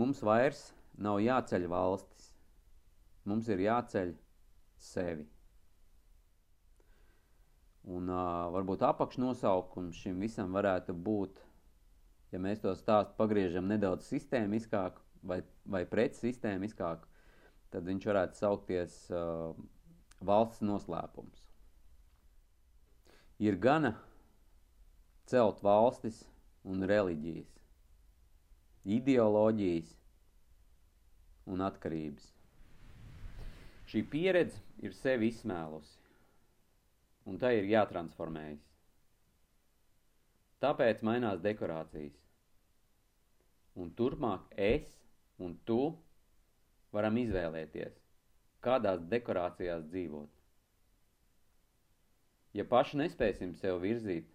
Mums vairs nav jāceļ valstis, mums ir jāceļ sevi. Un uh, varbūt apakšnosaukums šim visam varētu būt, ja mēs to stāstu pagriežam nedaudz sistēmiskāk vai, vai pret sistēmiskāk, tad viņš varētu saukties uh, valsts noslēpums. Ir gana celt valstis un reliģijas, ideoloģijas un atkarības. Šī pieredze ir sevi izsmēlusi, un tai ir jātransformējas. Tāpēc mainās dekorācijas. Un turpmāk es un tu varam izvēlēties, kādās dekorācijās dzīvot. Ja paši nespēsim sev virzīt,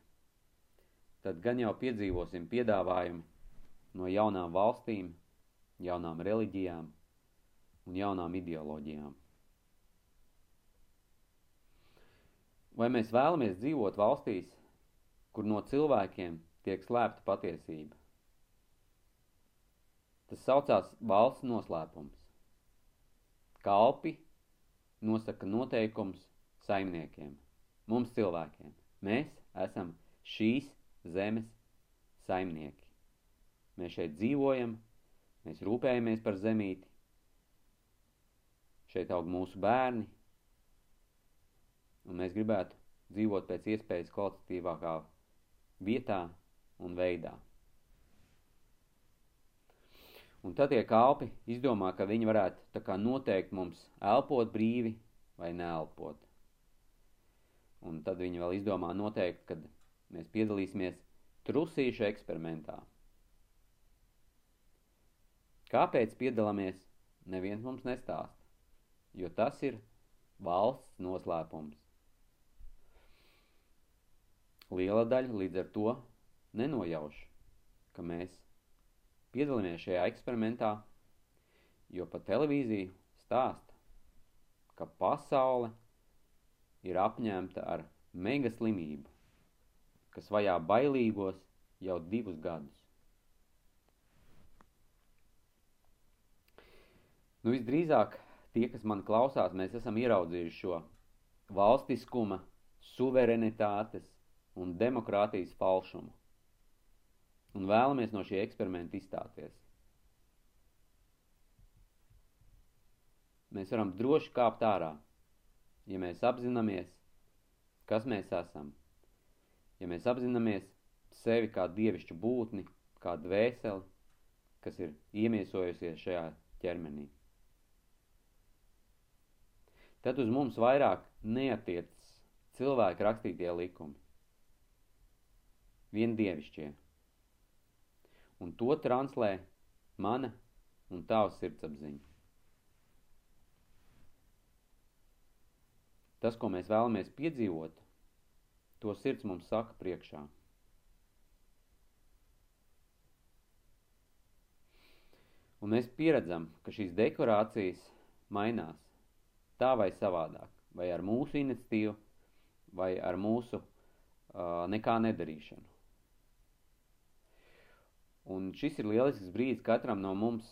tad gan jau piedzīvosim piedāvājumu no jaunām valstīm, jaunām reliģijām un jaunām ideoloģijām. Vai mēs vēlamies dzīvot valstīs, kur no cilvēkiem tiek slēpta patiesība? Tas saucās valsts noslēpums. Kalpi nosaka noteikums saimniekiem, mums cilvēkiem. Mēs esam šīs zemes saimnieki. Mēs šeit dzīvojam, mēs rūpējamies par zemīti, šeit aug mūsu bērni, un mēs gribētu dzīvot pēc iespējas kvalitatīvākā vietā un veidā. Un tad tie kalpi izdomā, ka viņi varētu kā noteikt mums elpot brīvi vai neelpot. Un tad viņi vēl izdomā noteikt, kad mēs piedalīsimies trusīšu eksperimentā. Kāpēc piedalāmies, neviens mums nestāst, jo tas ir valsts noslēpums. Liela daļa līdz ar to nenojauš, ka mēs piedalāmies šajā eksperimentā, jo pa televīziju stāsta, ka pasaule ir apņemta ar mega slimību, kas vajā bailīgos jau divus gadus. Nu, visdrīzāk tie, kas man klausās, mēs esam ieraudzījuši šo valstiskuma, suverenitātes un demokrātijas falšumu un vēlamies no šī eksperimenta izstāties. Mēs varam droši kāpt ārā, ja mēs apzināmies, kas mēs esam. Ja mēs apzināmies sevi kā dievišķu būtni, kā dvēseli, kas ir iemiesojusies šajā ķermenī. Tad uz mums vairāk neatiec cilvēku rakstītie likumi. Vien dievišķie un to translē mana un tava sirdsapziņa. Tas, ko mēs vēlamies piedzīvot, to sirds mums saka priekšā. Un mēs pieredzam, ka šīs dekorācijas mainās tā vai savādāk, vai ar mūsu iniciatīvu, vai ar mūsu uh, nekā nedarīšanu. Un šis ir lielisks brīdis katram no mums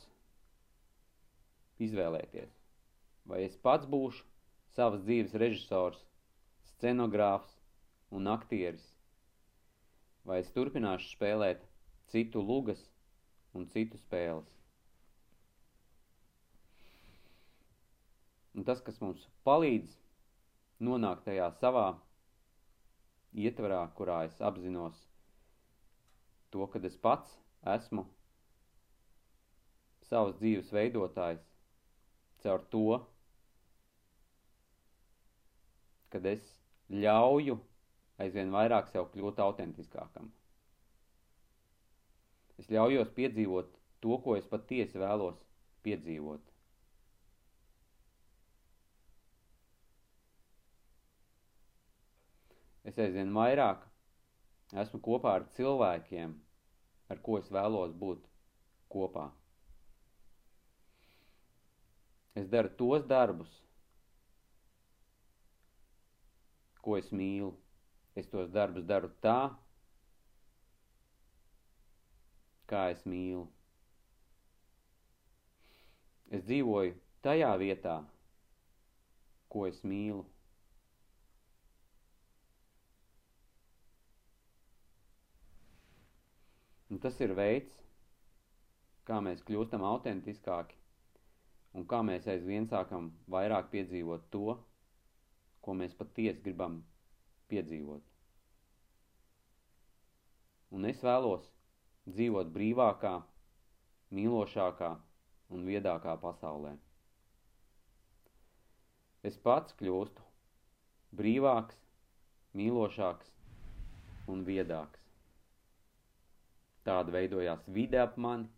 izvēlēties. Vai es pats būšu savas dzīves režisors, scenogrāfs un aktieris, vai es turpināšu spēlēt citu lugas un citu spēles. Un tas, kas mums palīdz nonākt tajā savā ietvarā, kurā es apzinos to, kad es pats esmu savas dzīves veidotājs caur to, kad es ļauju aizvien vairāk sev kļūt autentiskākam. Es ļaujos piedzīvot to, ko es patiesi vēlos piedzīvot. Es aizvien vairāk esmu kopā ar cilvēkiem, ar ko es vēlos būt kopā. Es daru tos darbus, ko es mīlu. Es tos darbus daru tā, kā es mīlu. Es dzīvoju tajā vietā, ko es mīlu. Un tas ir veids, kā mēs kļūstam autentiskāki un kā mēs aizvien sākam vairāk piedzīvot to, ko mēs patiesi gribam piedzīvot. Un es vēlos dzīvot brīvākā, mīlošākā un viedākā pasaulē. Es pats kļūstu brīvāks, mīlošāks un viedāks. Tāda veidojās vide ap mani,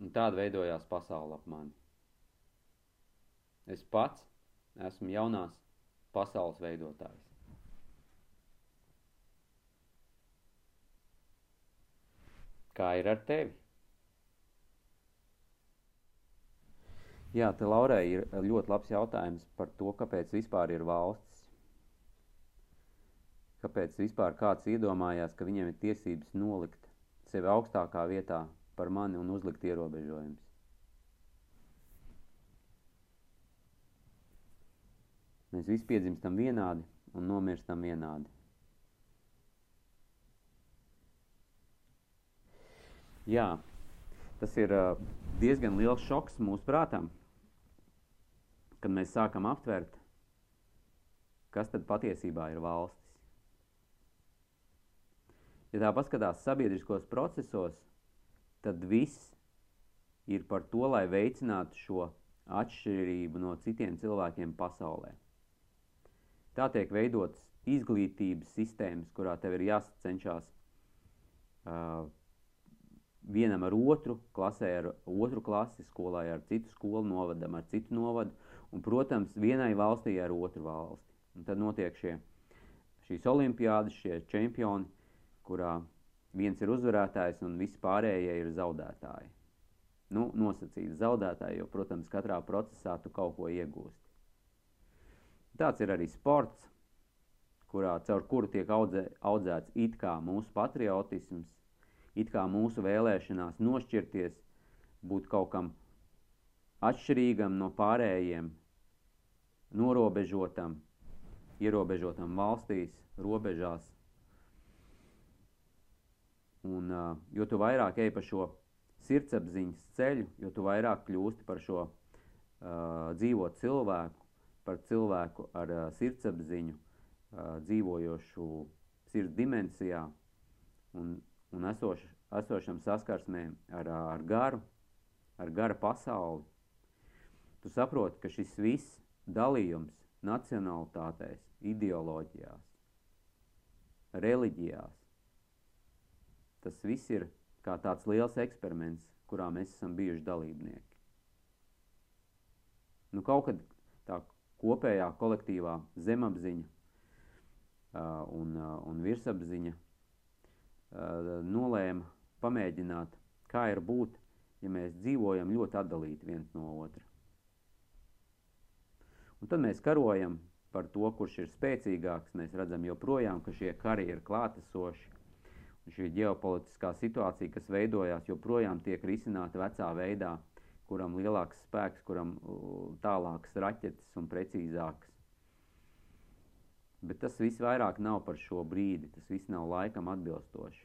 un tāda veidojās pasaule ap mani. Es pats esmu jaunās pasaules veidotājs. Kā ir ar tevi? Jā, te Laurai ir ļoti labs jautājums par to, kāpēc vispār ir valsts. Kāpēc vispār kāds iedomājās, ka viņiem ir tiesības nolikt sevi augstākā vietā par mani un uzlikt ierobežojumus. Mēs visi piedzimstam vienādi un nomirstam vienādi. Jā, tas ir diezgan liels šoks mūsu prātam, kad mēs sākam aptvert, kas tad patiesībā ir valstis. Ja tā paskatās sabiedriskos procesos, tad viss ir par to, lai veicinātu šo atšķirību no citiem cilvēkiem pasaulē. Tā tiek veidotas izglītības sistēmas, kurā tev ir jāsacenšās uh, vienam ar otru, klasē ar otru klasi, skolā ar citu skolu, novadam ar citu novadu, un, protams, vienai valstī ar otru valsti. Un tad notiek šie, šīs olimpiādas, šie čempioni, kurā viens ir uzvarētājs un visi pārējie ir zaudētāji. Nu, nosacīti zaudētāji, jo, protams, katrā procesā tu kaut ko iegūsti. Tāds ir arī sports, kurā, caur kuru tiek audzē, audzēts it kā mūsu patriotisms, it kā mūsu vēlēšanās nošķirties, būt kaut kam atšķirīgam no pārējiem, norobežotam, ierobežotam valstīs, robežās. Un, jo tu vairāk ej pa šo sirdsapziņas ceļu, jo tu vairāk kļūsti par šo uh, dzīvot cilvēku, par cilvēku ar uh, sirdsapziņu, uh, dzīvojošu sirds dimensijā un un esoš, esošam saskarsmē ar, ar garu, ar gara pasauli, tu saproti, ka šis viss dalījums nacionalitātēs, ideoloģijās, reliģijās, tas viss ir kā tāds liels eksperiments, kurā mēs esam bijuši dalībnieki. Nu, kaut kad tā kopējā kolektīvā zemapziņa uh, un, uh, un virsapziņa nolēma pamēģināt, kā ir būt, ja mēs dzīvojam ļoti atdalīti viens no otra. Un tad mēs karojam par to, kurš ir spēcīgāks. Mēs redzam joprojām, ka šie kari ir klātesoši. Šī ģeopolitiskā situācija, kas veidojās, joprojām tiek risināta vecā veidā, kuram lielāks spēks, kuram tālākas raķetes un precīzākas. Bet tas viss vairāk nav par šo brīdi, tas viss nav laikam atbilstoši.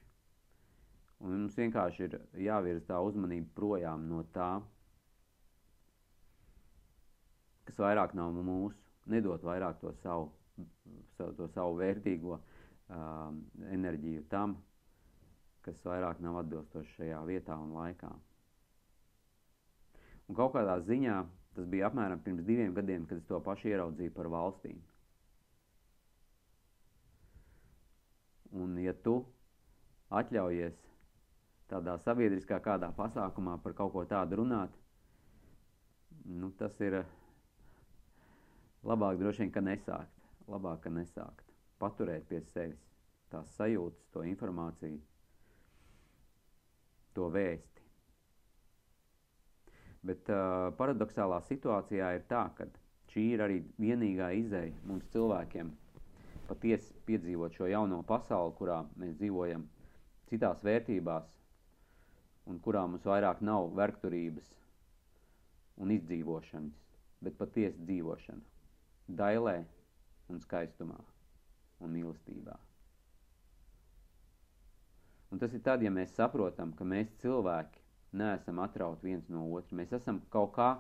Un mums vienkārši ir jāvirza tā uzmanība projām no tā, kas vairāk nav mūsu, nedot vairāk to savu, to savu vērtīgo uh, enerģiju tam, kas vairāk nav atbilstoši šajā vietā un laikā. Un kaut kādā ziņā tas bija apmēram pirms diviem gadiem, kad es to pašu ieraudzīju par valstīm. Un ja tu atļaujies tādā sabiedriskā kādā pasākumā par kaut ko tādu runāt, nu, tas ir labāk droši vien, ka nesākt. Labāk, ka nesākt. Paturēt pie sevis tās sajūtas, to informāciju, to vēsti. Bet uh, paradoxālā situācijā ir tā, ka šī ir arī vienīgā izēja mums cilvēkiem – patiesi piedzīvot šo jauno pasauli, kurā mēs dzīvojam citās vērtībās un kurā mums vairāk nav vergturības un izdzīvošanas, bet patiesi dzīvošana, dailē un skaistumā un mīlestībā. Un tas ir tad, ja mēs saprotam, ka mēs cilvēki neesam atrauti viens no otra. Mēs esam kaut kā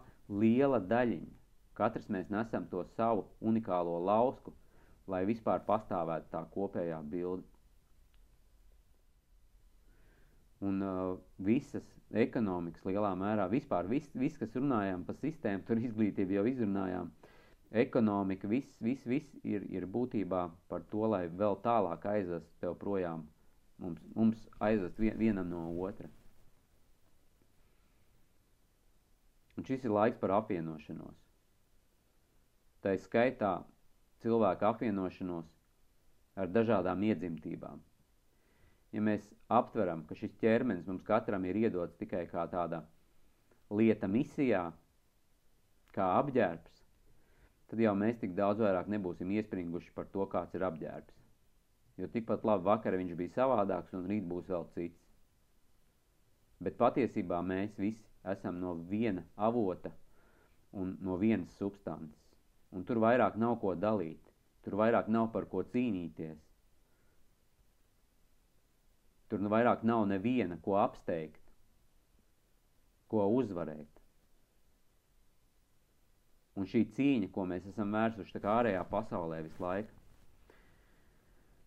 liela daļiņa. Katrs mēs nesam to savu unikālo lausku, lai vispār pastāvētu tā kopējā bilde. Un uh, visas ekonomikas lielā mērā, vispār viss, vis, kas runājām par sistēmu, tur izglītību jau izrunājām, ekonomika, viss, viss, viss ir, ir būtībā par to, lai vēl tālāk aizvest tev projām, mums, mums aizvest vienam no otra. Un šis ir laiks par apvienošanos. Tā ir skaitā cilvēku apvienošanos ar dažādām iedzimtībām. Ja mēs aptveram, ka šis ķermenis mums katram ir iedots tikai kā tāda lieta misijā, kā apģērbs, tad jau mēs tik daudz vairāk nebūsim iespringuši par to, kāds ir apģērbs. Jo tikpat labi vakar viņš bija savādāks un rīt būs vēl cits. Bet patiesībā mēs visi esam no viena avota un no vienas substances. Un tur vairāk nav ko dalīt, tur vairāk nav par ko cīnīties. Tur nu vairāk nav neviena, ko apsteigt, ko uzvarēt. Un šī cīņa, ko mēs esam vērsuši tā kā ārējā pasaulē visu laiku,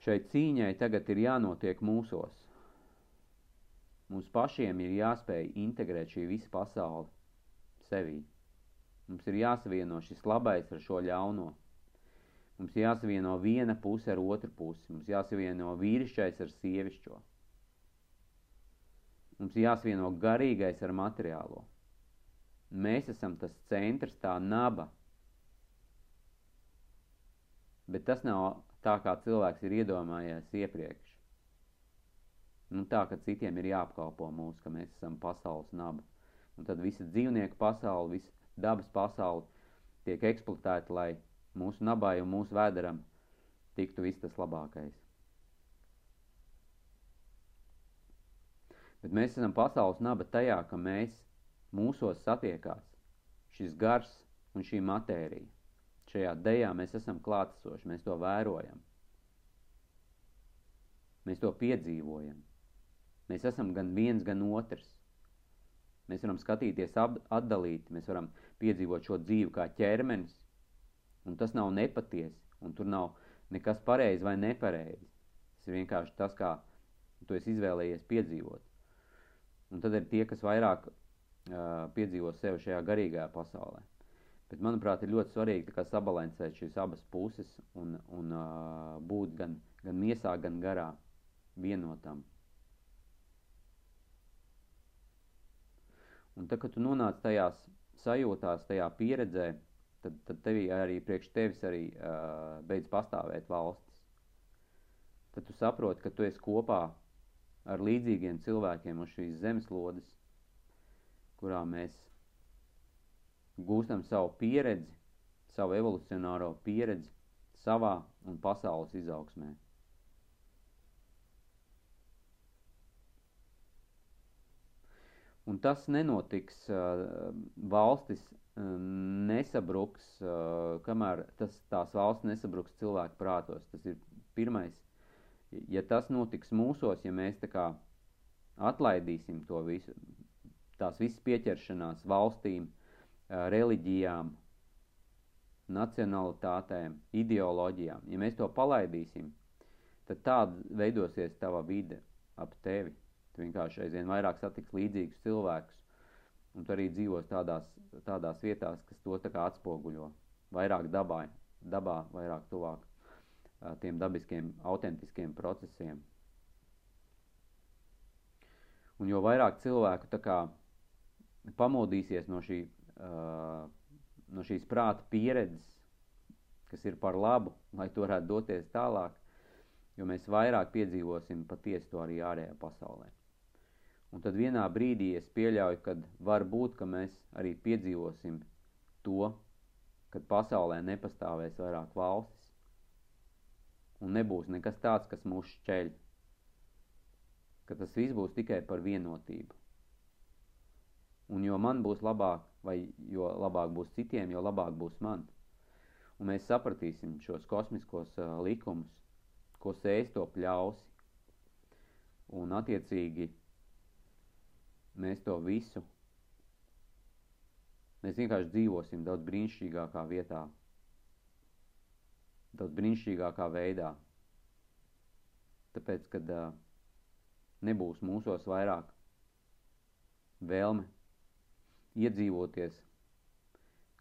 šai cīņai tagad ir jānotiek mūsos. Mums pašiem ir jāspēj integrēt šī visa pasaule sevī. Mums ir jāsavieno šis labais ar šo ļauno. Mums jāsavieno viena puse ar otru pusi. Mums jāsavieno vīrišķais ar sievišķo. Mums jāsavieno garīgais ar materiālo. Mēs esam tas centrs, tā naba. Bet tas nav tā, kā cilvēks ir iedomājies iepriekš. Nu, tā, ka citiem ir jāapkalpo mūs, ka mēs esam pasaules naba. Un tad visa dzīvnieku pasaule, visa dabas pasaule tiek eksploatēta, lai mūsu nabai un mūsu vēderam tiktu viss tas labākais. Bet mēs esam pasaules naba tajā, ka mēs mūsos satiekās šis gars un šī matērija. Šajā dejā mēs esam klātesoši, mēs to vērojam. Mēs to piedzīvojam. Mēs esam gan viens, gan otrs. Mēs varam skatīties atdalīti, mēs varam piedzīvot šo dzīvi kā ķermenis, un tas nav nepatiesi, un tur nav nekas pareizi vai nepareizi. Tas ir vienkārši tas, kā tu esi izvēlējies piedzīvot. Un tad ir tie, kas vairāk uh, piedzīvo sevi šajā garīgajā pasaulē. Bet, manuprāt, ir ļoti svarīgi sabalansēt šīs abas puses un, un uh, būt gan, gan miesā, gan garā vienotam. Un tad, kad tu nonāc tajās sajūtās, tajā pieredzē, tad, tad tevī arī priekš tevis arī uh, beidz pastāvēt valstis. Tad tu saproti, ka tu esi kopā ar līdzīgiem cilvēkiem uz šīs zemeslodes, kurā mēs gūstam savu pieredzi, savu evolucionāro pieredzi savā un pasaules izaugsmē. Un tas nenotiks, valstis nesabruks, kamēr tas, tās valsts nesabruks cilvēku prātos. Tas ir pirmais. Ja tas notiks mūsos, ja mēs tā kā atlaidīsim to visu, tās visas pieķeršanās valstīm, reliģijām, nacionalitātēm, ideoloģijām, ja mēs to palaidīsim, tad tāda veidosies tava vide ap tevi. Tu vienkārši aizvien vairāk satiks līdzīgus cilvēkus, un tu arī dzīvos tādās, tādās vietās, kas to tā kā atspoguļo. Vairāk dabā, dabā vairāk tuvāk tiem dabiskiem, autentiskiem procesiem. Un jo vairāk cilvēku kā pamodīsies no, šī, uh, no šīs prāta pieredzes, kas ir par labu, lai to varētu doties tālāk, jo mēs vairāk piedzīvosim patiesi to arī ārējā pasaulē. Un tad vienā brīdī es pieļauju, ka var būt, ka mēs arī piedzīvosim to, kad pasaulē nepastāvēs vairāk valstis un nebūs nekas tāds, kas mūs šķeļ. Ka tas viss būs tikai par vienotību. Un jo man būs labāk, vai jo labāk būs citiem, jo labāk būs man. Un mēs sapratīsim šos kosmiskos uh, likumus, ko sēs to pļausi. Un attiecīgi mēs to visu, mēs vienkārši dzīvosim daudz brīnišķīgākā vietā, daudz brīnišķīgākā veidā. Tāpēc, kad uh, nebūs mūsos vairāk vēlme iedzīvoties,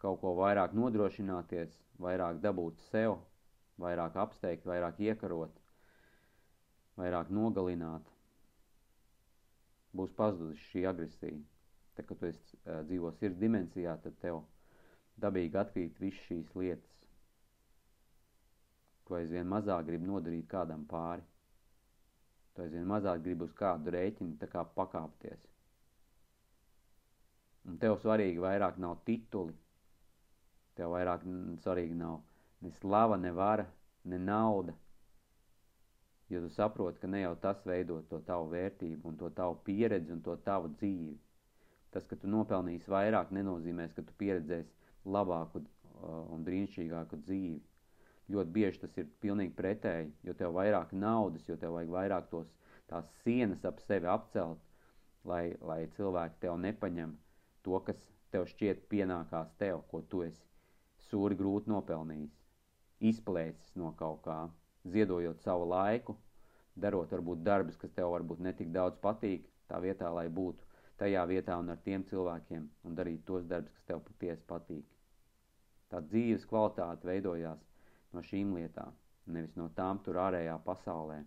kaut ko vairāk nodrošināties, vairāk dabūt sev, vairāk apsteigt, vairāk iekarot, vairāk nogalināt, būs pazudusi šī agresija. Tad, kad tu esi uh, dzīvo sirds dimensijā, tad tev dabīgi atkrīt visas šīs lietas, ko aizvien mazāk grib nodarīt kādam pāri. Tu aizvien mazāk gribi uz kādu rēķinu pakāpties. Un tev svarīgi vairāk nav tituli, tev vairāk svarīgi nav ne slava, ne vara, ne nauda, jo tu saproti, ka ne jau tas veido to tavu vērtību un to tavu pieredzi un to tavu dzīvi. Tas, ka tu nopelnīsi vairāk, nenozīmēs, ka tu pieredzēsi labāku uh, un brīnišķīgāku dzīvi. Ļoti bieži tas ir pilnīgi pretēji, jo tev vairāk naudas, jo tev vajag vairāk tos, tās sienas ap sevi apcelt, lai, lai cilvēki tev nepaņem to, kas tev šķiet pienākās tev, ko tu esi sūri grūti nopelnījis, izplēsis no kaut kā, ziedojot savu laiku, darot varbūt darbus, kas tev varbūt netik daudz patīk, tā vietā, lai būtu tajā vietā un ar tiem cilvēkiem un darīt tos darbus, kas tev patiesi patīk. Tā dzīves kvalitāte veidojās no šīm lietām, nevis no tām tur ārējā pasaulē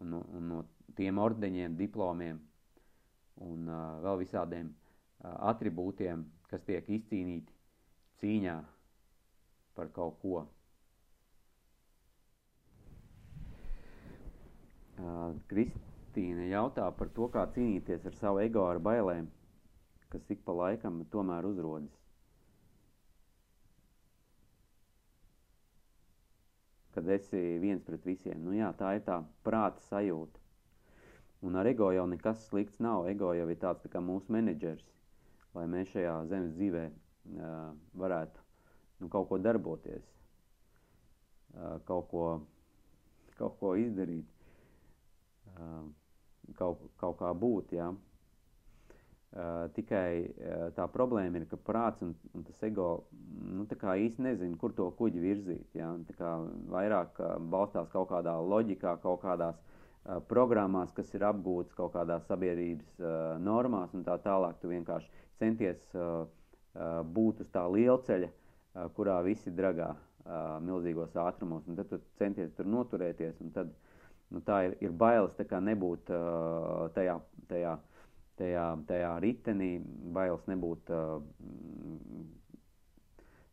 un no, un no tiem ordeņiem, diplomiem un uh, vēl visādiem atribūtiem, kas tiek izcīnīti cīņā par kaut ko. Kristīne jautā par to, kā cīnīties ar savu ego ar bailēm, kas ik pa laikam tomēr uzrodas. Kad esi viens pret visiem. Nu jā, tā ir tā prāta sajūta. Un ar ego jau nekas slikts nav. Ego jau ir tāds tā kā mūsu menedžers lai mēs šajā zemes dzīvē varētu nu, kaut ko darboties, kaut, ko, kaut ko izdarīt, kaut, kaut kā būt. Ja? Tikai tā problēma ir, ka prāts un, un tas ego nu, īsti nezina, kur to kuģi virzīt. Ja? Vairāk balstās kaut kādā loģikā, kaut kādās programmās, kas ir apgūtas kaut kādās sabiedrības normās un tā tālāk. Tu vienkārši centies uh, būt uz tā lielceļa, uh, kurā visi dragā uh, milzīgos ātrumos, un tad tu centies tur noturēties, un tad nu, tā ir, ir bailes tā kā nebūt uh, tajā, tajā, tajā, tajā ritenī, bailes nebūt uh,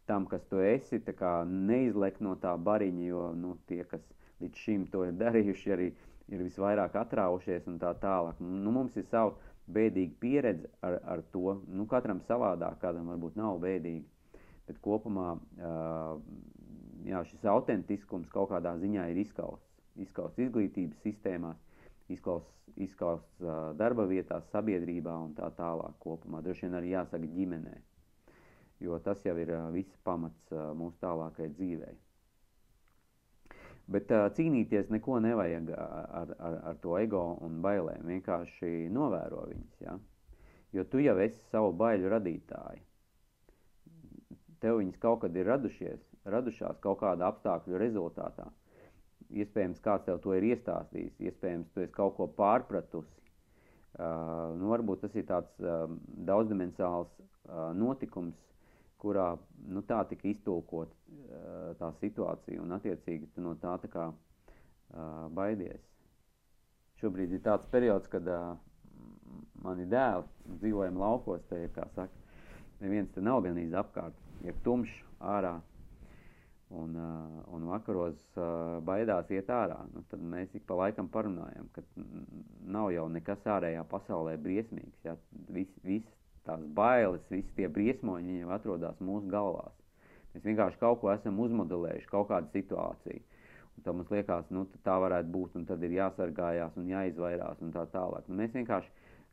tam, kas tu esi, tā kā neizlekt no tā bariņa, jo nu, tie, kas līdz šim to ir darījuši, arī ir visvairāk atraušies un tā tālāk. Nu, mums ir savu bēdīga pieredze ar, ar to. Nu, katram savādāk, kādam varbūt nav bēdīgi. Bet kopumā jā, šis autentiskums kaut kādā ziņā ir izskausts. Izskausts izglītības sistēmās, izskausts, izskausts darba vietās, sabiedrībā un tā tālāk kopumā. Droši vien arī jāsaka ģimenē, jo tas jau ir viss pamats mūsu tālākai dzīvei. Bet uh, cīnīties neko nevajag ar, ar, ar to ego un bailēm. Vienkārši novēro viņas. Ja? Jo tu jau esi savu baiļu radītāji. Tev viņas kaut kad ir radušies, radušās kaut kāda apstākļu rezultātā. Iespējams, kāds tev to ir iestāstījis, iespējams, tu esi kaut ko pārpratusi. Uh, nu, varbūt tas ir tāds uh, daudzdimensāls uh, notikums, kurā nu, tā tika iztulkot tā situācija un attiecīgi tu no tā tā kā baidies. Šobrīd ir tāds periods, kad mani dēli dzīvojam laukos, te kā saka, neviens te nav gan īsti apkārt, ir tumšs ārā, un, un vakaros baidās iet ārā. Nu, tad mēs ik pa laikam parunājam, ka nav jau nekas ārējā pasaulē briesmīgs, ja, vis, viss tās bailes, visi tie briesmoņi jau atrodas mūsu galvās. Mēs vienkārši kaut ko esam uzmodelējuši, kaut kādu situāciju. Un tad mums liekas, nu, tā varētu būt, un tad ir jāsargājās un jāizvairās un tā tālāk. Nu, mēs vienkārši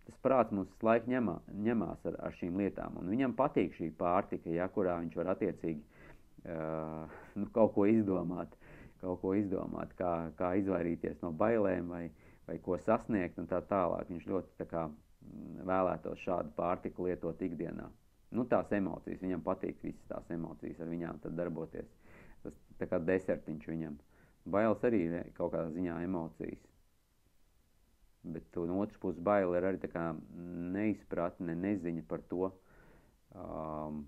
tas prāts mums laik ņemā, ņemās ar, ar šīm lietām, un viņam patīk šī pārtika, ja, kurā viņš var attiecīgi uh, nu, kaut ko izdomāt, kaut ko izdomāt, kā, kā izvairīties no bailēm vai, vai ko sasniegt un tā tālāk. Viņš ļoti tā kā vēlētos šādu pārtiku lietot ikdienā. Nu, tās emocijas, viņam patīk visas tās emocijas, ar viņām darboties. Tas tā kā desertiņš viņam. Bailes arī ir kaut kādā ziņā emocijas. Bet no otras puses baila ir arī neizpratne, neziņa par to, um,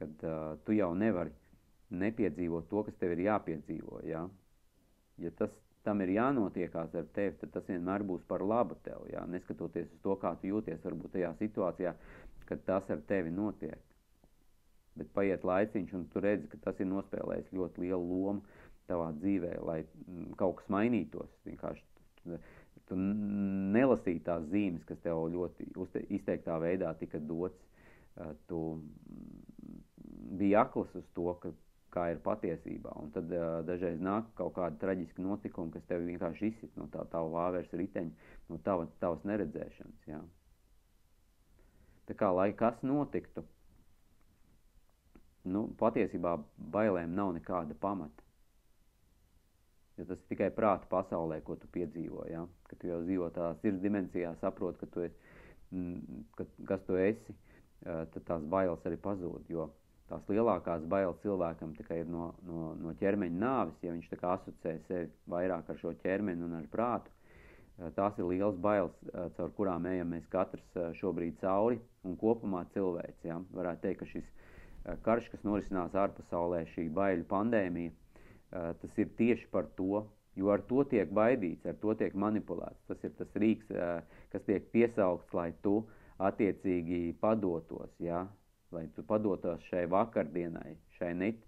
kad uh, tu jau nevari nepiedzīvot to, kas tev ir jāpiedzīvo, ja? Ja tas tam ir jānotiekās ar tevi, tad tas vienmēr būs par labu tev, jā, neskatoties uz to, kā tu jūties varbūt tajā situācijā, kad tas ar tevi notiek. Bet paiet laiciņš, un tu redzi, ka tas ir nospēlējis ļoti lielu lomu tavā dzīvē, lai mm, kaut kas mainītos. Vienkārši tu, tu nelasīji tās zīmes, kas tev ļoti izteiktā veidā tika dots. Tu mm, biji akls uz to, ka kā ir patiesībā. Un tad uh, dažreiz nāk kaut kāda traģiska notikuma, kas tevi vienkārši izsit no tā tava vāveres riteņa, no tava, tavas neredzēšanas. Jā. Tā kā, lai kas notiktu, nu, patiesībā bailēm nav nekāda pamata. Jo tas ir tikai prāta pasaulē, ko tu piedzīvo. Ja? Kad tu jau dzīvo tādā sirds dimensijā, saproti, ka tu esi, mm, ka, kas tu esi, tad tās bailes arī pazūd. Jo tās lielākās bailes cilvēkam ir no, no, no ķermeņa nāves, ja viņš asociē sevi vairāk ar šo ķermeni un ar prātu. Eh, tās ir liels bailes, eh, caur kurām ejam mēs katrs eh, šobrīd cauri un kopumā cilvēks. Ja? Varētu teikt, ka šis karš, kas norisinās ārpasaulē, šī baiļu pandēmija, tas ir tieši par to, jo ar to tiek baidīts, ar to tiek manipulēts. Tas ir tas rīks, kas tiek piesaukts, lai tu attiecīgi padotos, ja? Lai tu padotos šai vakardienai, šai net,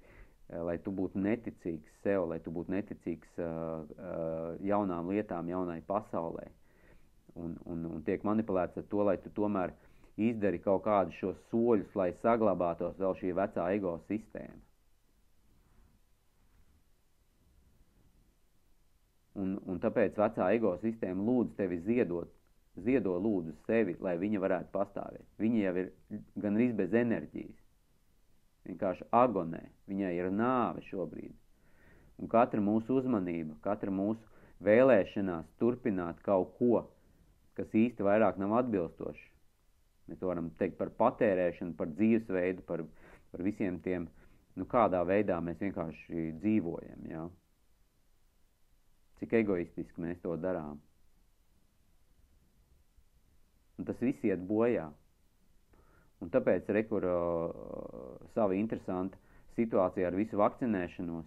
lai tu būtu neticīgs sev, lai tu būtu neticīgs uh, uh, jaunām lietām, jaunai pasaulē. Un, un, un tiek manipulēts ar to, lai tu tomēr izdari kaut kādus šos soļus, lai saglabātos vēl šī vecā ego sistēma. Un, un tāpēc vecā ego sistēma lūdz tevi ziedot ziedo lūdzu sevi, lai viņa varētu pastāvēt. Viņa jau ir gan arī bez enerģijas. Vienkārši agonē. Viņai ir nāve šobrīd. Un katra mūsu uzmanība, katra mūsu vēlēšanās turpināt kaut ko, kas īsti vairāk nav atbilstoši. Mēs varam teikt par patērēšanu, par dzīvesveidu, par, par visiem tiem, nu kādā veidā mēs vienkārši dzīvojam, jā. Cik egoistiski mēs to darām. Un tas viss iet bojā. Un tāpēc rekur uh, sava interesanta situācija ar visu vakcinēšanos,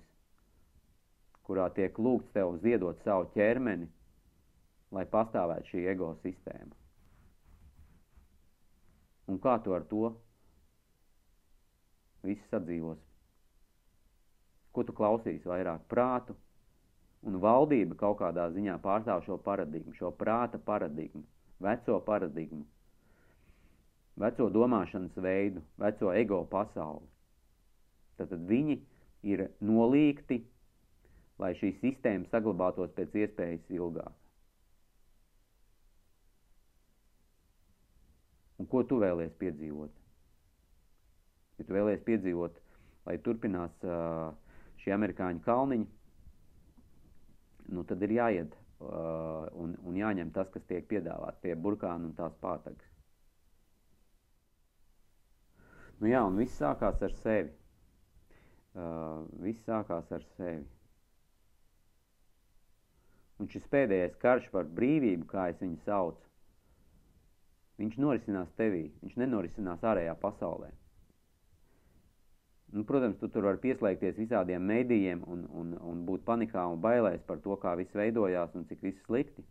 kurā tiek lūgts tev ziedot savu ķermeni, lai pastāvētu šī ego sistēma. Un kā tu ar to visi sadzīvos? Ko tu klausīsi vairāk prātu? Un valdība kaut kādā ziņā pārstāv šo paradigmu, šo prāta paradigmu veco paradigmu, veco domāšanas veidu, veco ego pasauli. Tātad viņi ir nolīgti, lai šī sistēma saglabātos pēc iespējas ilgāk. Un ko tu vēlies piedzīvot? Ja tu vēlies piedzīvot, lai turpinās šie amerikāņu kalniņi, nu tad ir jāiet Uh, un, un jāņem tas, kas tiek piedāvāts, tie burkāni un tās pātagas. Nu jā, un viss sākās ar sevi. Uh, viss sākās ar sevi. Un šis pēdējais karš par brīvību, kā es viņu saucu, viņš norisinās tevī, viņš nenorisinās ārējā pasaulē. Nu, protams, tu tur vari pieslēgties visādiem mēdījiem un, un, un būt panikā un bailēs par to, kā viss veidojās un cik viss slikti.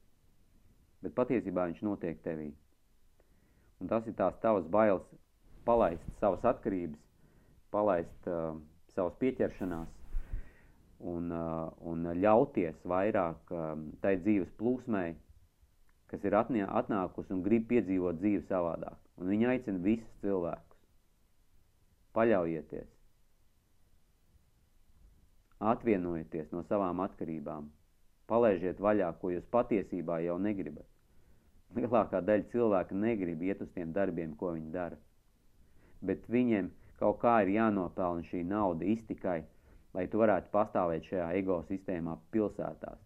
Bet patiesībā viņš notiek tevī. Un tas ir tās tavas bailes palaist savas atkarības, palaist uh, savas pieķeršanās un, uh, un ļauties vairāk uh, tai dzīves plūsmai, kas ir atnie, atnākusi un grib piedzīvot dzīvi savādāk. Un viņa aicina visus cilvēkus. Paļaujieties! Atvienojieties no savām atkarībām. Palaižiet vaļā, ko jūs patiesībā jau negribat. lielākā daļa cilvēka negrib iet uz tiem darbiem, ko viņi dara. Bet viņiem kaut kā ir jānopelna šī nauda iztikai, lai tu varētu pastāvēt šajā ego sistēmā pilsētās,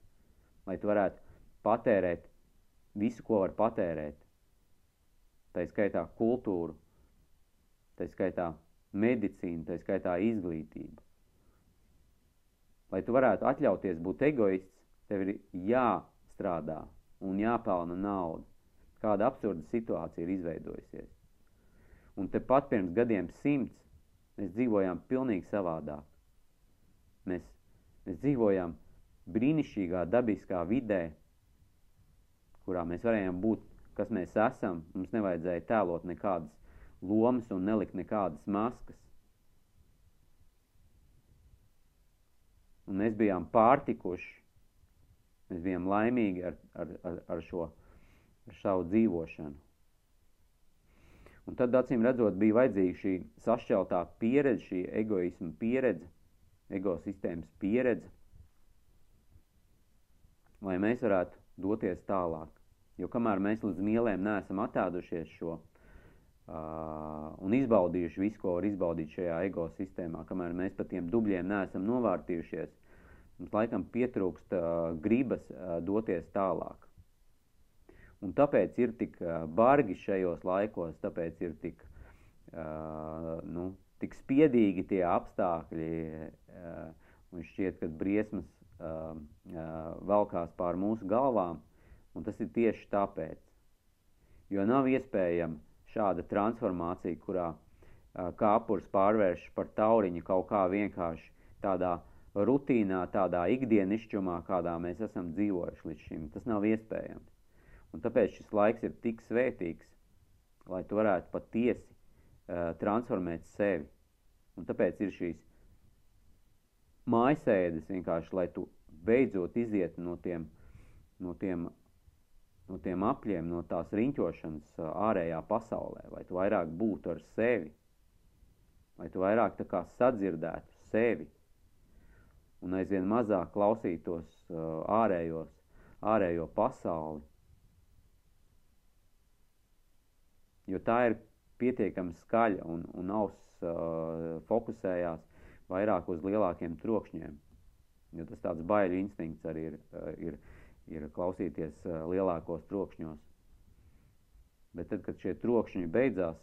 lai tu varētu patērēt visu, ko var patērēt. Tā skaitā kultūru, tā skaitā medicīnu, tā skaitā izglītību. Lai tu varētu atļauties būt egoists, tev ir jāstrādā un jāpelna nauda. Kāda absurda situācija ir izveidojusies. Un tepat pirms gadiem simts mēs dzīvojām pilnīgi savādāk. Mēs, mēs dzīvojām brīnišķīgā dabiskā vidē, kurā mēs varējām būt, kas mēs esam. Mums nevajadzēja tēlot nekādas lomas un nelikt nekādas maskas. Un mēs bijām pārtikuši, mēs bijām laimīgi ar, ar, ar, ar šo ar savu dzīvošanu. Un tad, acīm redzot, bija vajadzīga šī sašķeltā pieredze, šī egoisma pieredze, egosistēmas pieredze, lai mēs varētu doties tālāk. Jo kamēr mēs līdz mielēm neesam attādušies šo uh, un izbaudījuši visu, ko var izbaudīt šajā ego sistēmā, kamēr mēs pa tiem dubļiem neesam novārtījušies, mums laikam pietrūkst uh, gribas uh, doties tālāk. Un tāpēc ir tik uh, bargi šajos laikos, tāpēc ir tik, uh, nu, tik spiedīgi tie apstākļi, uh, un šķiet, ka briesmas uh, uh, valkās pār mūsu galvām, un tas ir tieši tāpēc. Jo nav iespējama šāda transformācija, kurā kāpurs pārvērš par tauriņu kaut kā vienkārši tādā rutīnā, tādā ikdienišķumā, kādā mēs esam dzīvojuši līdz šim. Tas nav iespējams. Un tāpēc šis laiks ir tik svētīgs, lai tu varētu patiesi uh, transformēt sevi. Un tāpēc ir šīs mājasēdes vienkārši, lai tu beidzot iziet no tiem, no tiem no tiem apļiem, no tās riņķošanas ārējā pasaulē, lai tu vairāk būtu ar sevi, lai tu vairāk tā kā sadzirdētu sevi un aizvien mazāk klausītos ārējos, ārējo pasauli. Jo tā ir pietiekami skaļa un, un auss uh, fokusējās vairāk uz lielākiem trokšņiem. Jo tas tāds baiļu instinkts arī ir, uh, ir ir klausīties lielākos trokšņos. Bet tad, kad šie trokšņi beidzās,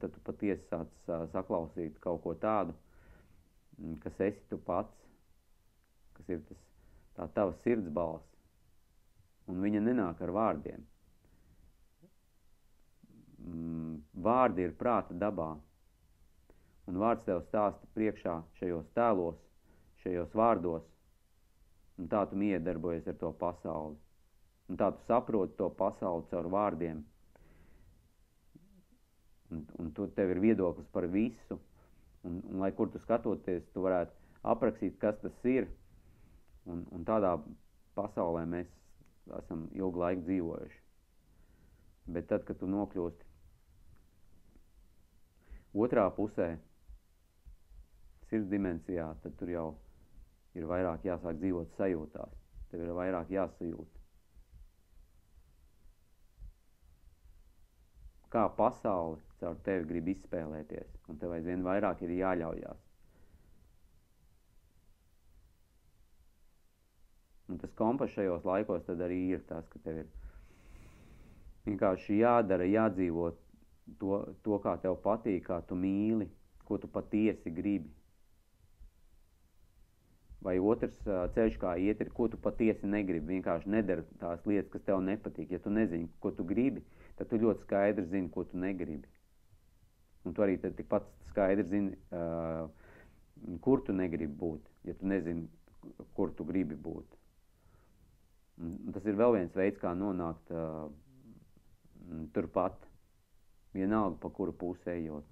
tad tu patiesi sāc saklausīt kaut ko tādu, kas esi tu pats, kas ir tas, tā tava sirds balss, un viņa nenāk ar vārdiem. Vārdi ir prāta dabā, un vārds tev stāsta priekšā šajos tēlos, šajos vārdos, Un tā tu miedarbojies ar to pasauli. Un tā tu saproti to pasauli caur vārdiem. Un, un tu, tev ir viedoklis par visu. Un, un lai kur tu skatoties, tu varētu aprakstīt, kas tas ir. Un, un tādā pasaulē mēs esam ilgu laiku dzīvojuši. Bet tad, kad tu nokļūsti otrā pusē, sirds dimensijā, tad tur jau ir vairāk jāsāk dzīvot sajūtās. Tev ir vairāk jāsajūt. Kā pasauli caur tevi grib izspēlēties, un tev aizvien vairāk ir jāļaujās. Un tas kompas šajos laikos arī ir tas, ka tev ir vienkārši jādara, jādzīvo to, to, kā tev patīk, kā tu mīli, ko tu patiesi gribi vai otrs ceļš, kā iet, ir, ko tu patiesi negribi. Vienkārši nedara tās lietas, kas tev nepatīk. Ja tu nezini, ko tu gribi, tad tu ļoti skaidri zini, ko tu negribi. Un tu arī tikpat skaidri zini, uh, kur tu negribi būt, ja tu nezini, kur tu gribi būt. Un tas ir vēl viens veids, kā nonākt uh, turpat, vienalga, pa kuru pusē ejot.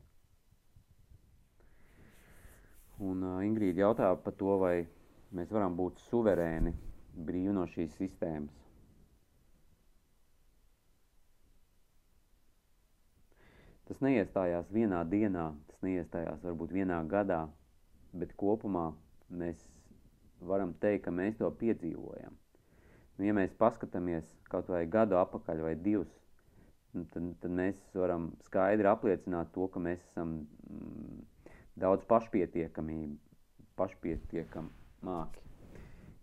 Un uh, Ingrīda jautāja par to, vai mēs varam būt suverēni, brīvi no šīs sistēmas. Tas neiestājās vienā dienā, tas neiestājās varbūt vienā gadā, bet kopumā mēs varam teikt, ka mēs to piedzīvojam. Nu, ja mēs paskatāmies kaut vai gadu apakaļ vai divus, nu, tad, tad mēs varam skaidri apliecināt to, ka mēs esam mm, daudz pašpietiekamību, pašpietiekamāki,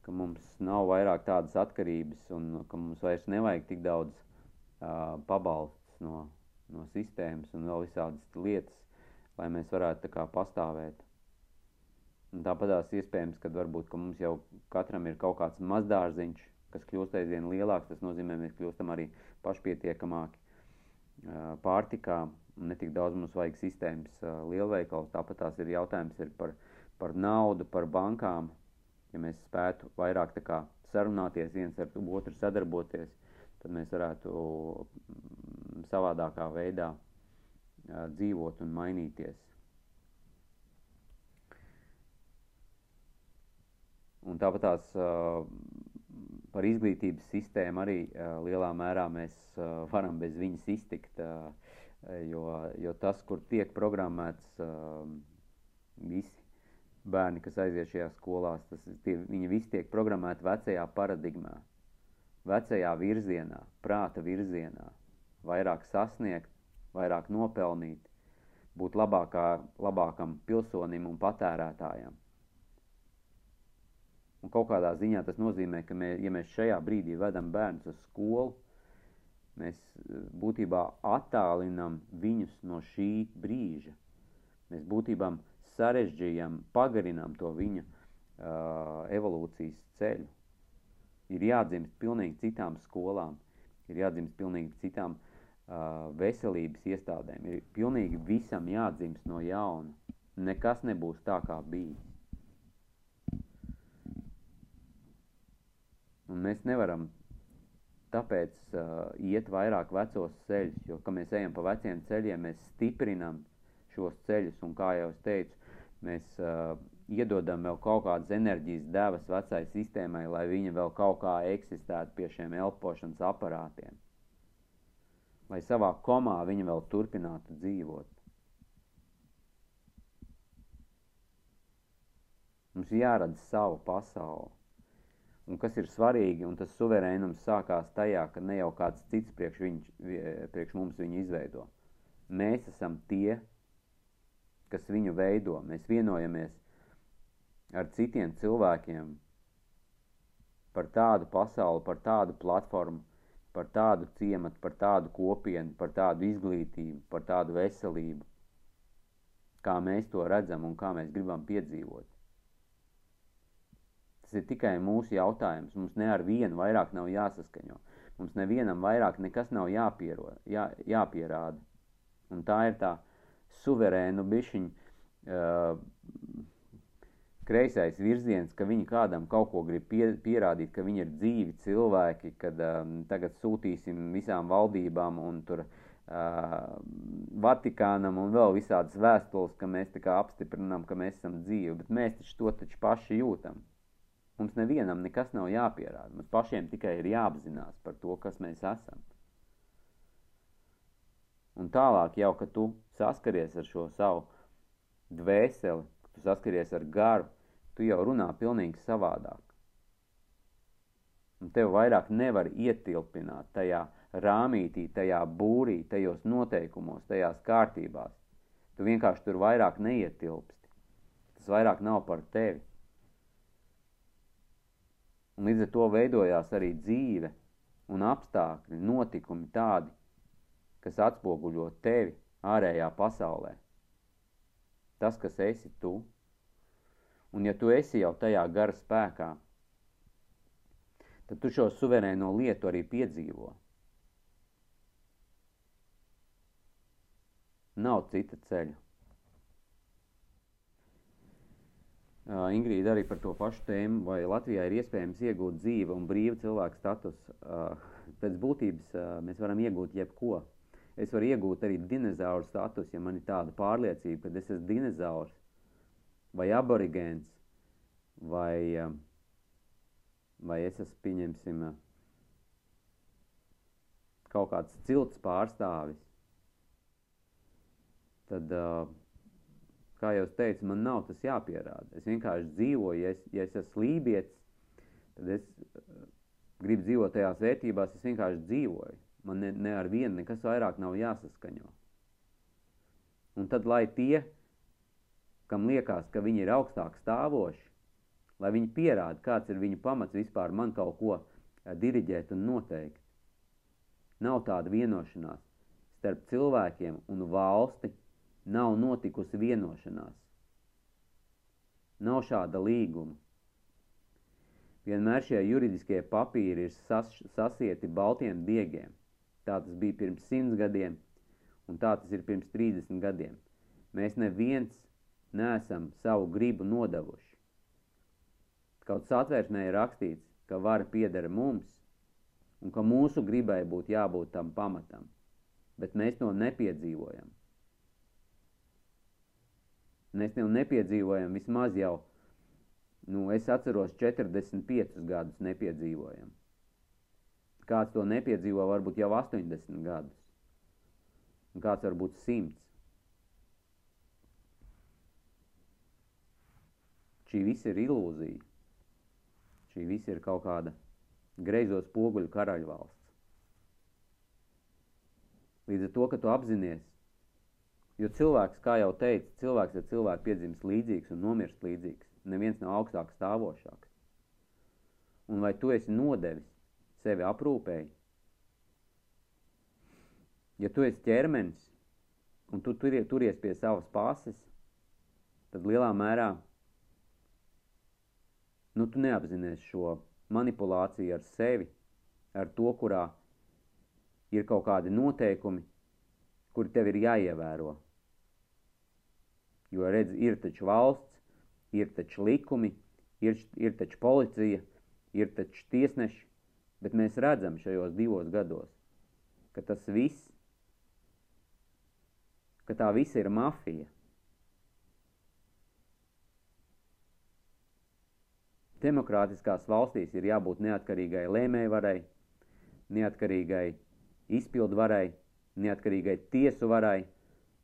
ka mums nav vairāk tādas atkarības un ka mums vairs nevajag tik daudz uh, pabalsts no, no sistēmas un vēl visādas lietas, lai mēs varētu tā kā pastāvēt. Un tāpatās iespējams, ka varbūt ka mums jau katram ir kaut kāds mazdārziņš, kas kļūst aizvien lielāks, tas nozīmē, mēs kļūstam arī pašpietiekamāki pārtikā, un netik daudz mums vajag sistēmas lielveikals, tāpat tās ir jautājums ir par, par naudu, par bankām, ja mēs spētu vairāk tā kā sarunāties viens ar otru sadarboties, tad mēs varētu savādākā veidā dzīvot un mainīties. Un tāpat tās par izglītības sistēmu arī lielā mērā mēs varam bez viņas iztikt, jo, jo tas, kur tiek programmēts visi bērni, kas aiziet šajās skolās, tas, tie, viņi visi tiek programmēti vecajā paradigmā, vecajā virzienā, prāta virzienā, vairāk sasniegt, vairāk nopelnīt, būt labākā, labākam pilsonim un patērētājam. Un kaut kādā ziņā tas nozīmē, ka mē, ja mēs šajā brīdī vedam bērnus uz skolu, mēs eh, būtībā attālinam viņus no šī brīža. Mēs būtībā sarežģījam, pagarinām to viņa uh, evolūcijas ceļu. Ir jādzimst pilnīgi citām skolām, ir jādzimst pilnīgi citām veselības iestādēm, ir pilnīgi visam jādzimst no jauna. Nekas nebūs tā, kā bijis. Un mēs nevaram tāpēc uh, iet vairāk vecos ceļus, jo, kad mēs ejam pa veciem ceļiem, mēs stiprinam šos ceļus, un, kā jau es teicu, mēs uh, iedodam vēl kaut kādas enerģijas devas vecai sistēmai, lai viņa vēl kaut kā eksistētu pie šiem elpošanas aparātiem. Lai savā komā viņa vēl turpinātu dzīvot. Mums jārada savu pasauli. Un kas ir svarīgi, un tas suverēnums sākās tajā, ka ne jau kāds cits priekš, viņ, priekš mums viņu izveido. Mēs esam tie, kas viņu veido. Mēs vienojamies ar citiem cilvēkiem par tādu pasauli, par tādu platformu, par tādu ciematu, par tādu kopienu, par tādu izglītību, par tādu veselību, kā mēs to redzam un kā mēs gribam piedzīvot. Tas ir tikai mūsu jautājums. Mums ne ar vienu vairāk nav jāsaskaņo. Mums nevienam vairāk nekas nav jāpiero, jā, jāpierāda. Un tā ir tā suverēnu bišķiņu uh, kreisais virziens, ka viņi kādam kaut ko grib pie, pierādīt, ka viņi ir dzīvi cilvēki, kad um, tagad sūtīsim visām valdībām un tur uh, Vatikānam un vēl visādas vēstules, ka mēs tā kā apstiprinām, ka mēs esam dzīvi, bet mēs taču to taču paši jūtam. Mums nevienam nekas nav jāpierāda. Mums pašiem tikai ir jāapzinās par to, kas mēs esam. Un tālāk jau, kad tu saskaries ar šo savu dvēseli, tu saskaries ar garu, tu jau runā pilnīgi savādāk. Un tev vairāk nevar ietilpināt tajā rāmītī, tajā būrī, tajos noteikumos, tajās kārtībās. Tu vienkārši tur vairāk neietilpsti. Tas vairāk nav par tevi. Un līdz ar to veidojās arī dzīve un apstākļi, notikumi tādi, kas atspoguļo tevi ārējā pasaulē. Tas, kas esi tu. Un ja tu esi jau tajā gara spēkā, tad tu šo suverēno lietu arī piedzīvo. Nav cita ceļa. Uh, Ingrīda arī par to pašu tēmu, vai Latvijā ir iespējams iegūt dzīva un brīva cilvēka status. Uh, pēc būtības uh, mēs varam iegūt jebko. Es varu iegūt arī dinozauru status, ja man ir tāda pārliecība, ka es esmu dinozaurs vai aborigēns vai, vai es esmu, pieņemsim, kaut kāds cilts pārstāvis. Tad uh, kā jau teicu, man nav tas jāpierāda. Es vienkārši dzīvoju, ja es, ja es esmu lībietis, tad es, gribu dzīvot tajās vērtībās, es vienkārši dzīvoju. Man ne, ne ar vienu nekas vairāk nav jāsaskaņo. Un tad, lai tie, kam liekas, ka viņi ir augstāk stāvoši, lai viņi pierāda, kāds ir viņu pamats vispār man kaut ko eh, diriģēt un noteikt. Nav tāda vienošanās. Starp cilvēkiem un valsti nav notikusi vienošanās. Nav šāda līguma. Vienmēr šie juridiskie papīri ir sas, sasieti baltiem diegiem. Tā tas bija pirms simts gadiem, un tā tas ir pirms 30 gadiem. Mēs neviens neesam savu gribu nodevuši. Kaut satvērsmē ir rakstīts, ka vara piedara mums, un ka mūsu gribai būtu jābūt tam pamatam, bet mēs to nepiedzīvojam. Mēs to nepiedzīvojam vismaz jau, nu, es atceros 45 gadus nepiedzīvojam. Kāds to nepiedzīvo varbūt jau 80 gadus, un kāds varbūt 100. Šī viss ir ilūzija. Šī viss ir kaut kāda greizo spoguļu karaļvalsts. Līdz ar to, ka tu apzinies, jo cilvēks, kā jau teicu, cilvēks ar cilvēku piedzimst līdzīgs un nomirst līdzīgs. Neviens nav augstāk stāvošāks. Un vai tu esi nodevis sevi aprūpēji? Ja tu esi ķermenis un tu turies, pie savas pases, tad lielā mērā nu, tu neapzinies šo manipulāciju ar sevi, ar to, kurā ir kaut kādi noteikumi, kuri tev ir jāievēro. Jo, redz, ir taču valsts, ir taču likumi, ir, ir taču policija, ir taču tiesneši, bet mēs redzam šajos divos gados, ka tas viss, ka tā visa ir mafija. Demokrātiskās valstīs ir jābūt neatkarīgai lēmējvarai, neatkarīgai izpildvarai, neatkarīgai tiesu varai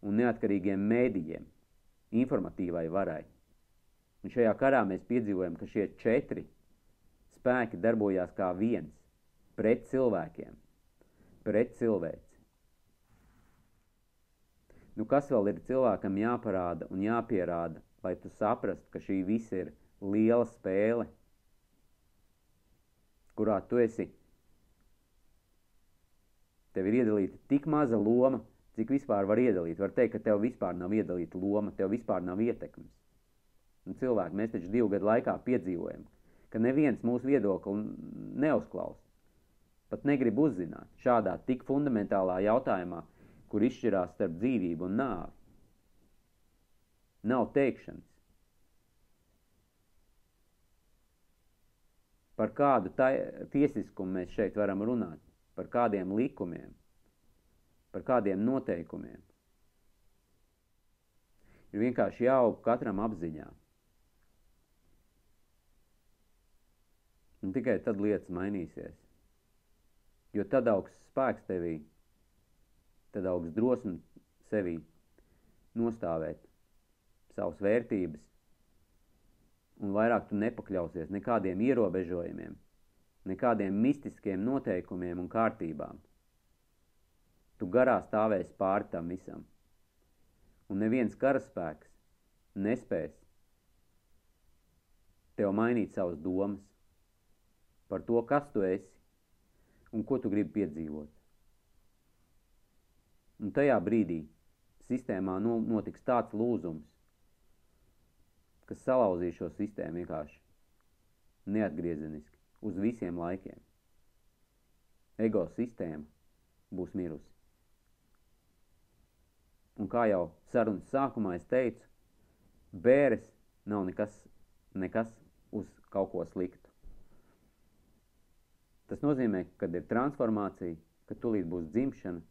un neatkarīgiem mēdījiem, informatīvai varai. Un šajā karā mēs piedzīvojam, ka šie četri spēki darbojās kā viens pret cilvēkiem, pret cilvēci. Nu, kas vēl ir cilvēkam jāparāda un jāpierāda, lai tu saprastu, ka šī visa ir liela spēle, kurā tu esi. Tev ir iedalīta tik maza loma, cik vispār var iedalīt. Var teikt, ka tev vispār nav iedalīta loma, tev vispār nav ietekmes. Un cilvēki, mēs taču divu gadu laikā piedzīvojam, ka neviens mūsu viedokli neuzklaus. Pat negrib uzzināt šādā tik fundamentālā jautājumā, kur izšķirās starp dzīvību un nāvi. Nav teikšanas. Par kādu tiesiskumu mēs šeit varam runāt? Par kādiem likumiem? Par kādiem noteikumiem? Ir vienkārši jāaug katram apziņā. Un tikai tad lietas mainīsies. Jo tad augs spēks tevī, tad augs drosmi sevī nostāvēt savas vērtības, un vairāk tu nepakļausies nekādiem ierobežojumiem, nekādiem mistiskiem noteikumiem un kārtībām. Tu garā stāvēsi pāri tam visam, un neviens karaspēks nespēs tev mainīt savas domas par to, kas tu esi un ko tu gribi piedzīvot. Un tajā brīdī sistēmā notiks tāds lūzums, kas salauzīs šo sistēmu vienkārši neatgriezeniski uz visiem laikiem. Ego sistēma būs mirusi. Un kā jau sarunas sākumā es teicu, bēres nav nekas, nekas uz kaut ko sliktu. Tas nozīmē, kad ir transformācija, ka tūlīt būs dzimšana,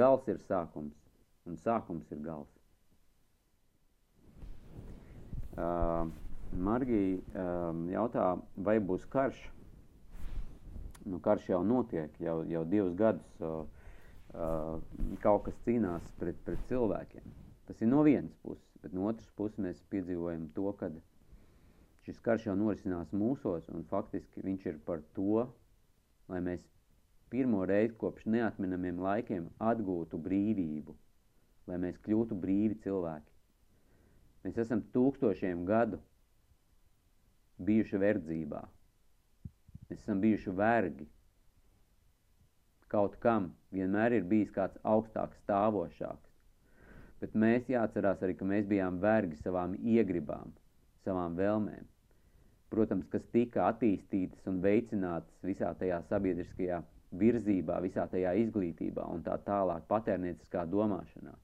gals ir sākums, un sākums ir gals. Uh, Margija uh, jautā, vai būs karš. Nu, karš jau notiek, jau, jau divus gadus uh, uh, kaut kas cīnās pret, pret cilvēkiem. Tas ir no vienas puses, bet no otras puses mēs piedzīvojam to, ka šis karš jau norisinās mūsos, un faktiski viņš ir par to, lai mēs pirmo reizi kopš neatminamiem laikiem atgūtu brīvību, lai mēs kļūtu brīvi cilvēki. Mēs esam tūkstošiem gadu bijuši verdzībā. Mēs esam bijuši vergi. Kaut kam vienmēr ir bijis kāds augstāks stāvošāks. Bet mēs jāatcerās arī, ka mēs bijām vergi savām iegribām, savām vēlmēm. Protams, kas tika attīstītas un veicinātas visā tajā sabiedriskajā virzībā, visā tajā izglītībā un tā tālāk patērnieciskā domāšanā.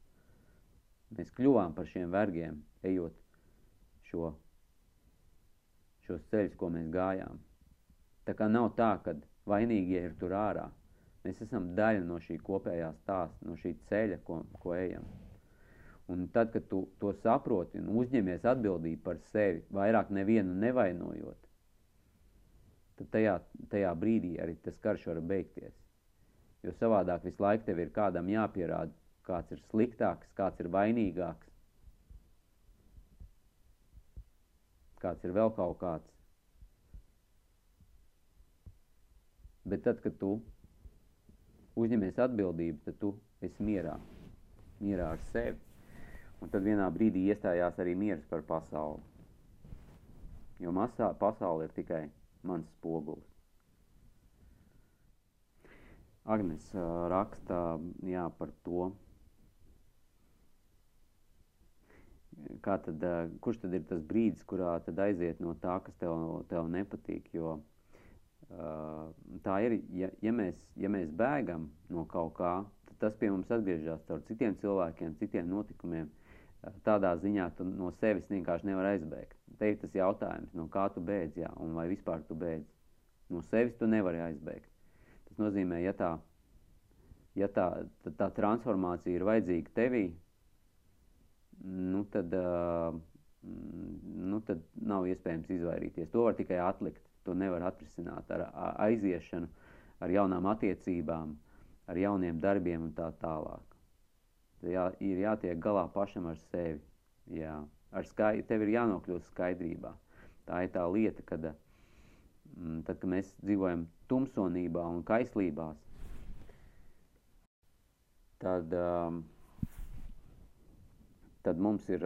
Mēs kļuvām par šiem vergiem, ejot šo, šos ceļus, ko mēs gājām. Tā kā nav tā, ka vainīgie ir tur ārā. Mēs esam daļa no šī kopējā stāsta, no šī ceļa, ko, ko ejam. Un tad, kad tu to saproti un uzņemies atbildību par sevi, vairāk nevienu nevainojot, tad tajā, tajā brīdī arī tas karš var beigties. Jo savādāk visu laiku tev ir kādam jāpierāda, kāds ir sliktāks, kāds ir vainīgāks, kāds ir vēl kaut kāds. Bet tad, kad tu uzņemies atbildību, tad tu esi mierā, mierā ar sevi. Un tad vienā brīdī iestājās arī miers par pasauli. Jo masā, pasaule ir tikai mans spogulis. Agnes raksta jā, par to, kā tad, kurš tad ir tas brīdis, kurā aiziet no tā, kas tev, tev nepatīk, jo uh, tā ir, ja, ja, mēs, ja mēs bēgam no kaut kā, tad tas pie mums atgriežas caur citiem cilvēkiem, citiem notikumiem, tādā ziņā tu no sevis vienkārši nevar aizbēgt. Te ir tas jautājums, no kā tu beidz, jā, un vai vispār tu beidz. No sevis tu nevari aizbēgt. Tas nozīmē, ja tā, ja tā, tā, tā transformācija ir vajadzīga tevī, nu tad, uh, nu tad nav iespējams izvairīties. To var tikai atlikt, to nevar atrisināt ar aiziešanu, ar jaunām attiecībām, ar jauniem darbiem un tā tālāk jā, ir jātiek galā pašam ar sevi. Jā. Ar skai, tev ir jānokļūst skaidrībā. Tā ir tā lieta, kad, mm, tad, kad mēs dzīvojam tumsonībā un kaislībās, tad, um, tad mums ir,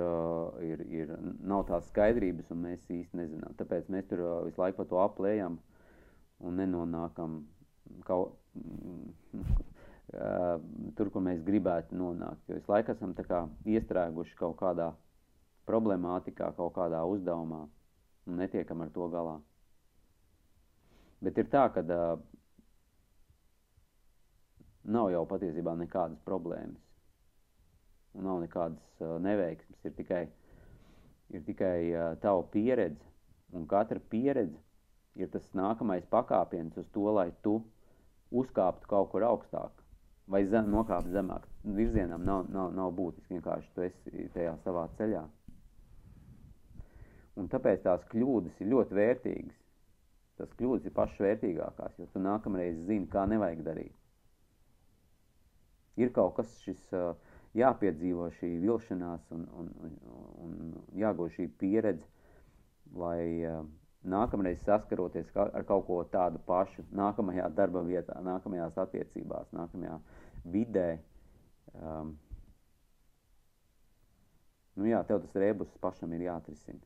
ir, ir, nav tās skaidrības un mēs īsti nezinām. Tāpēc mēs tur visu laiku pa to aplējam un nenonākam kaut, tur, kur mēs gribētu nonākt. Jo visu laiku esam kā, iestrēguši kaut kādā problemātikā, kaut kādā uzdevumā un netiekam ar to galā. Bet ir tā, ka uh, nav jau patiesībā nekādas problēmas un nav nekādas uh, neveiksmes. Ir tikai, ir tikai uh, tava pieredze, un katra pieredze ir tas nākamais pakāpiens uz to, lai tu uzkāptu kaut kur augstāk vai zem, nokāpt zemāk. Virzienam nav, nav, nav būtiski, vienkārši tu esi tajā savā ceļā. Un tāpēc tās kļūdas ir ļoti vērtīgas. Tas kļūdas ir pašas vērtīgākās, jo tu nākamreiz zini, kā nevajag darīt. Ir kaut kas šis jāpiedzīvo šī vilšanās un, un, un, un jāgūst šī pieredze, lai nākamreiz saskaroties ar kaut ko tādu pašu, nākamajā darba vietā, nākamajās attiecībās, nākamajā vidē. Um, nu jā, tev tas rebus pašam ir jāatrisina.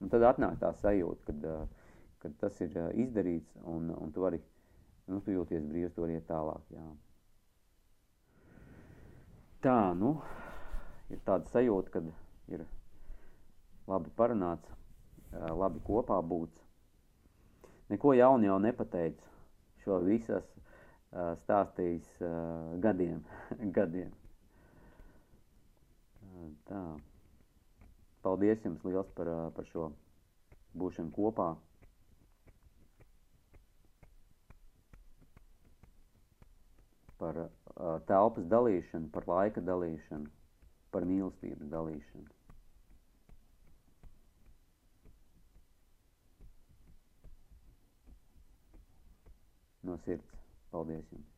Un tad atnāk tā sajūta, kad, uh, kad tas ir uh, izdarīts un, un tu vari, nu, tu jūties brīvs, tu vari iet tālāk, jā. Tā, nu, ir tāda sajūta, kad ir labi parunāts, labi kopā būts. Neko jaunu jau nepateicu. Šo visas stāstījis gadiem. gadiem. Tā. Paldies jums liels par, par šo būšanu kopā. Par telpas dalīšanu, par laika dalīšanu, par mīlestības dalīšanu. no sirds. Paldies jums!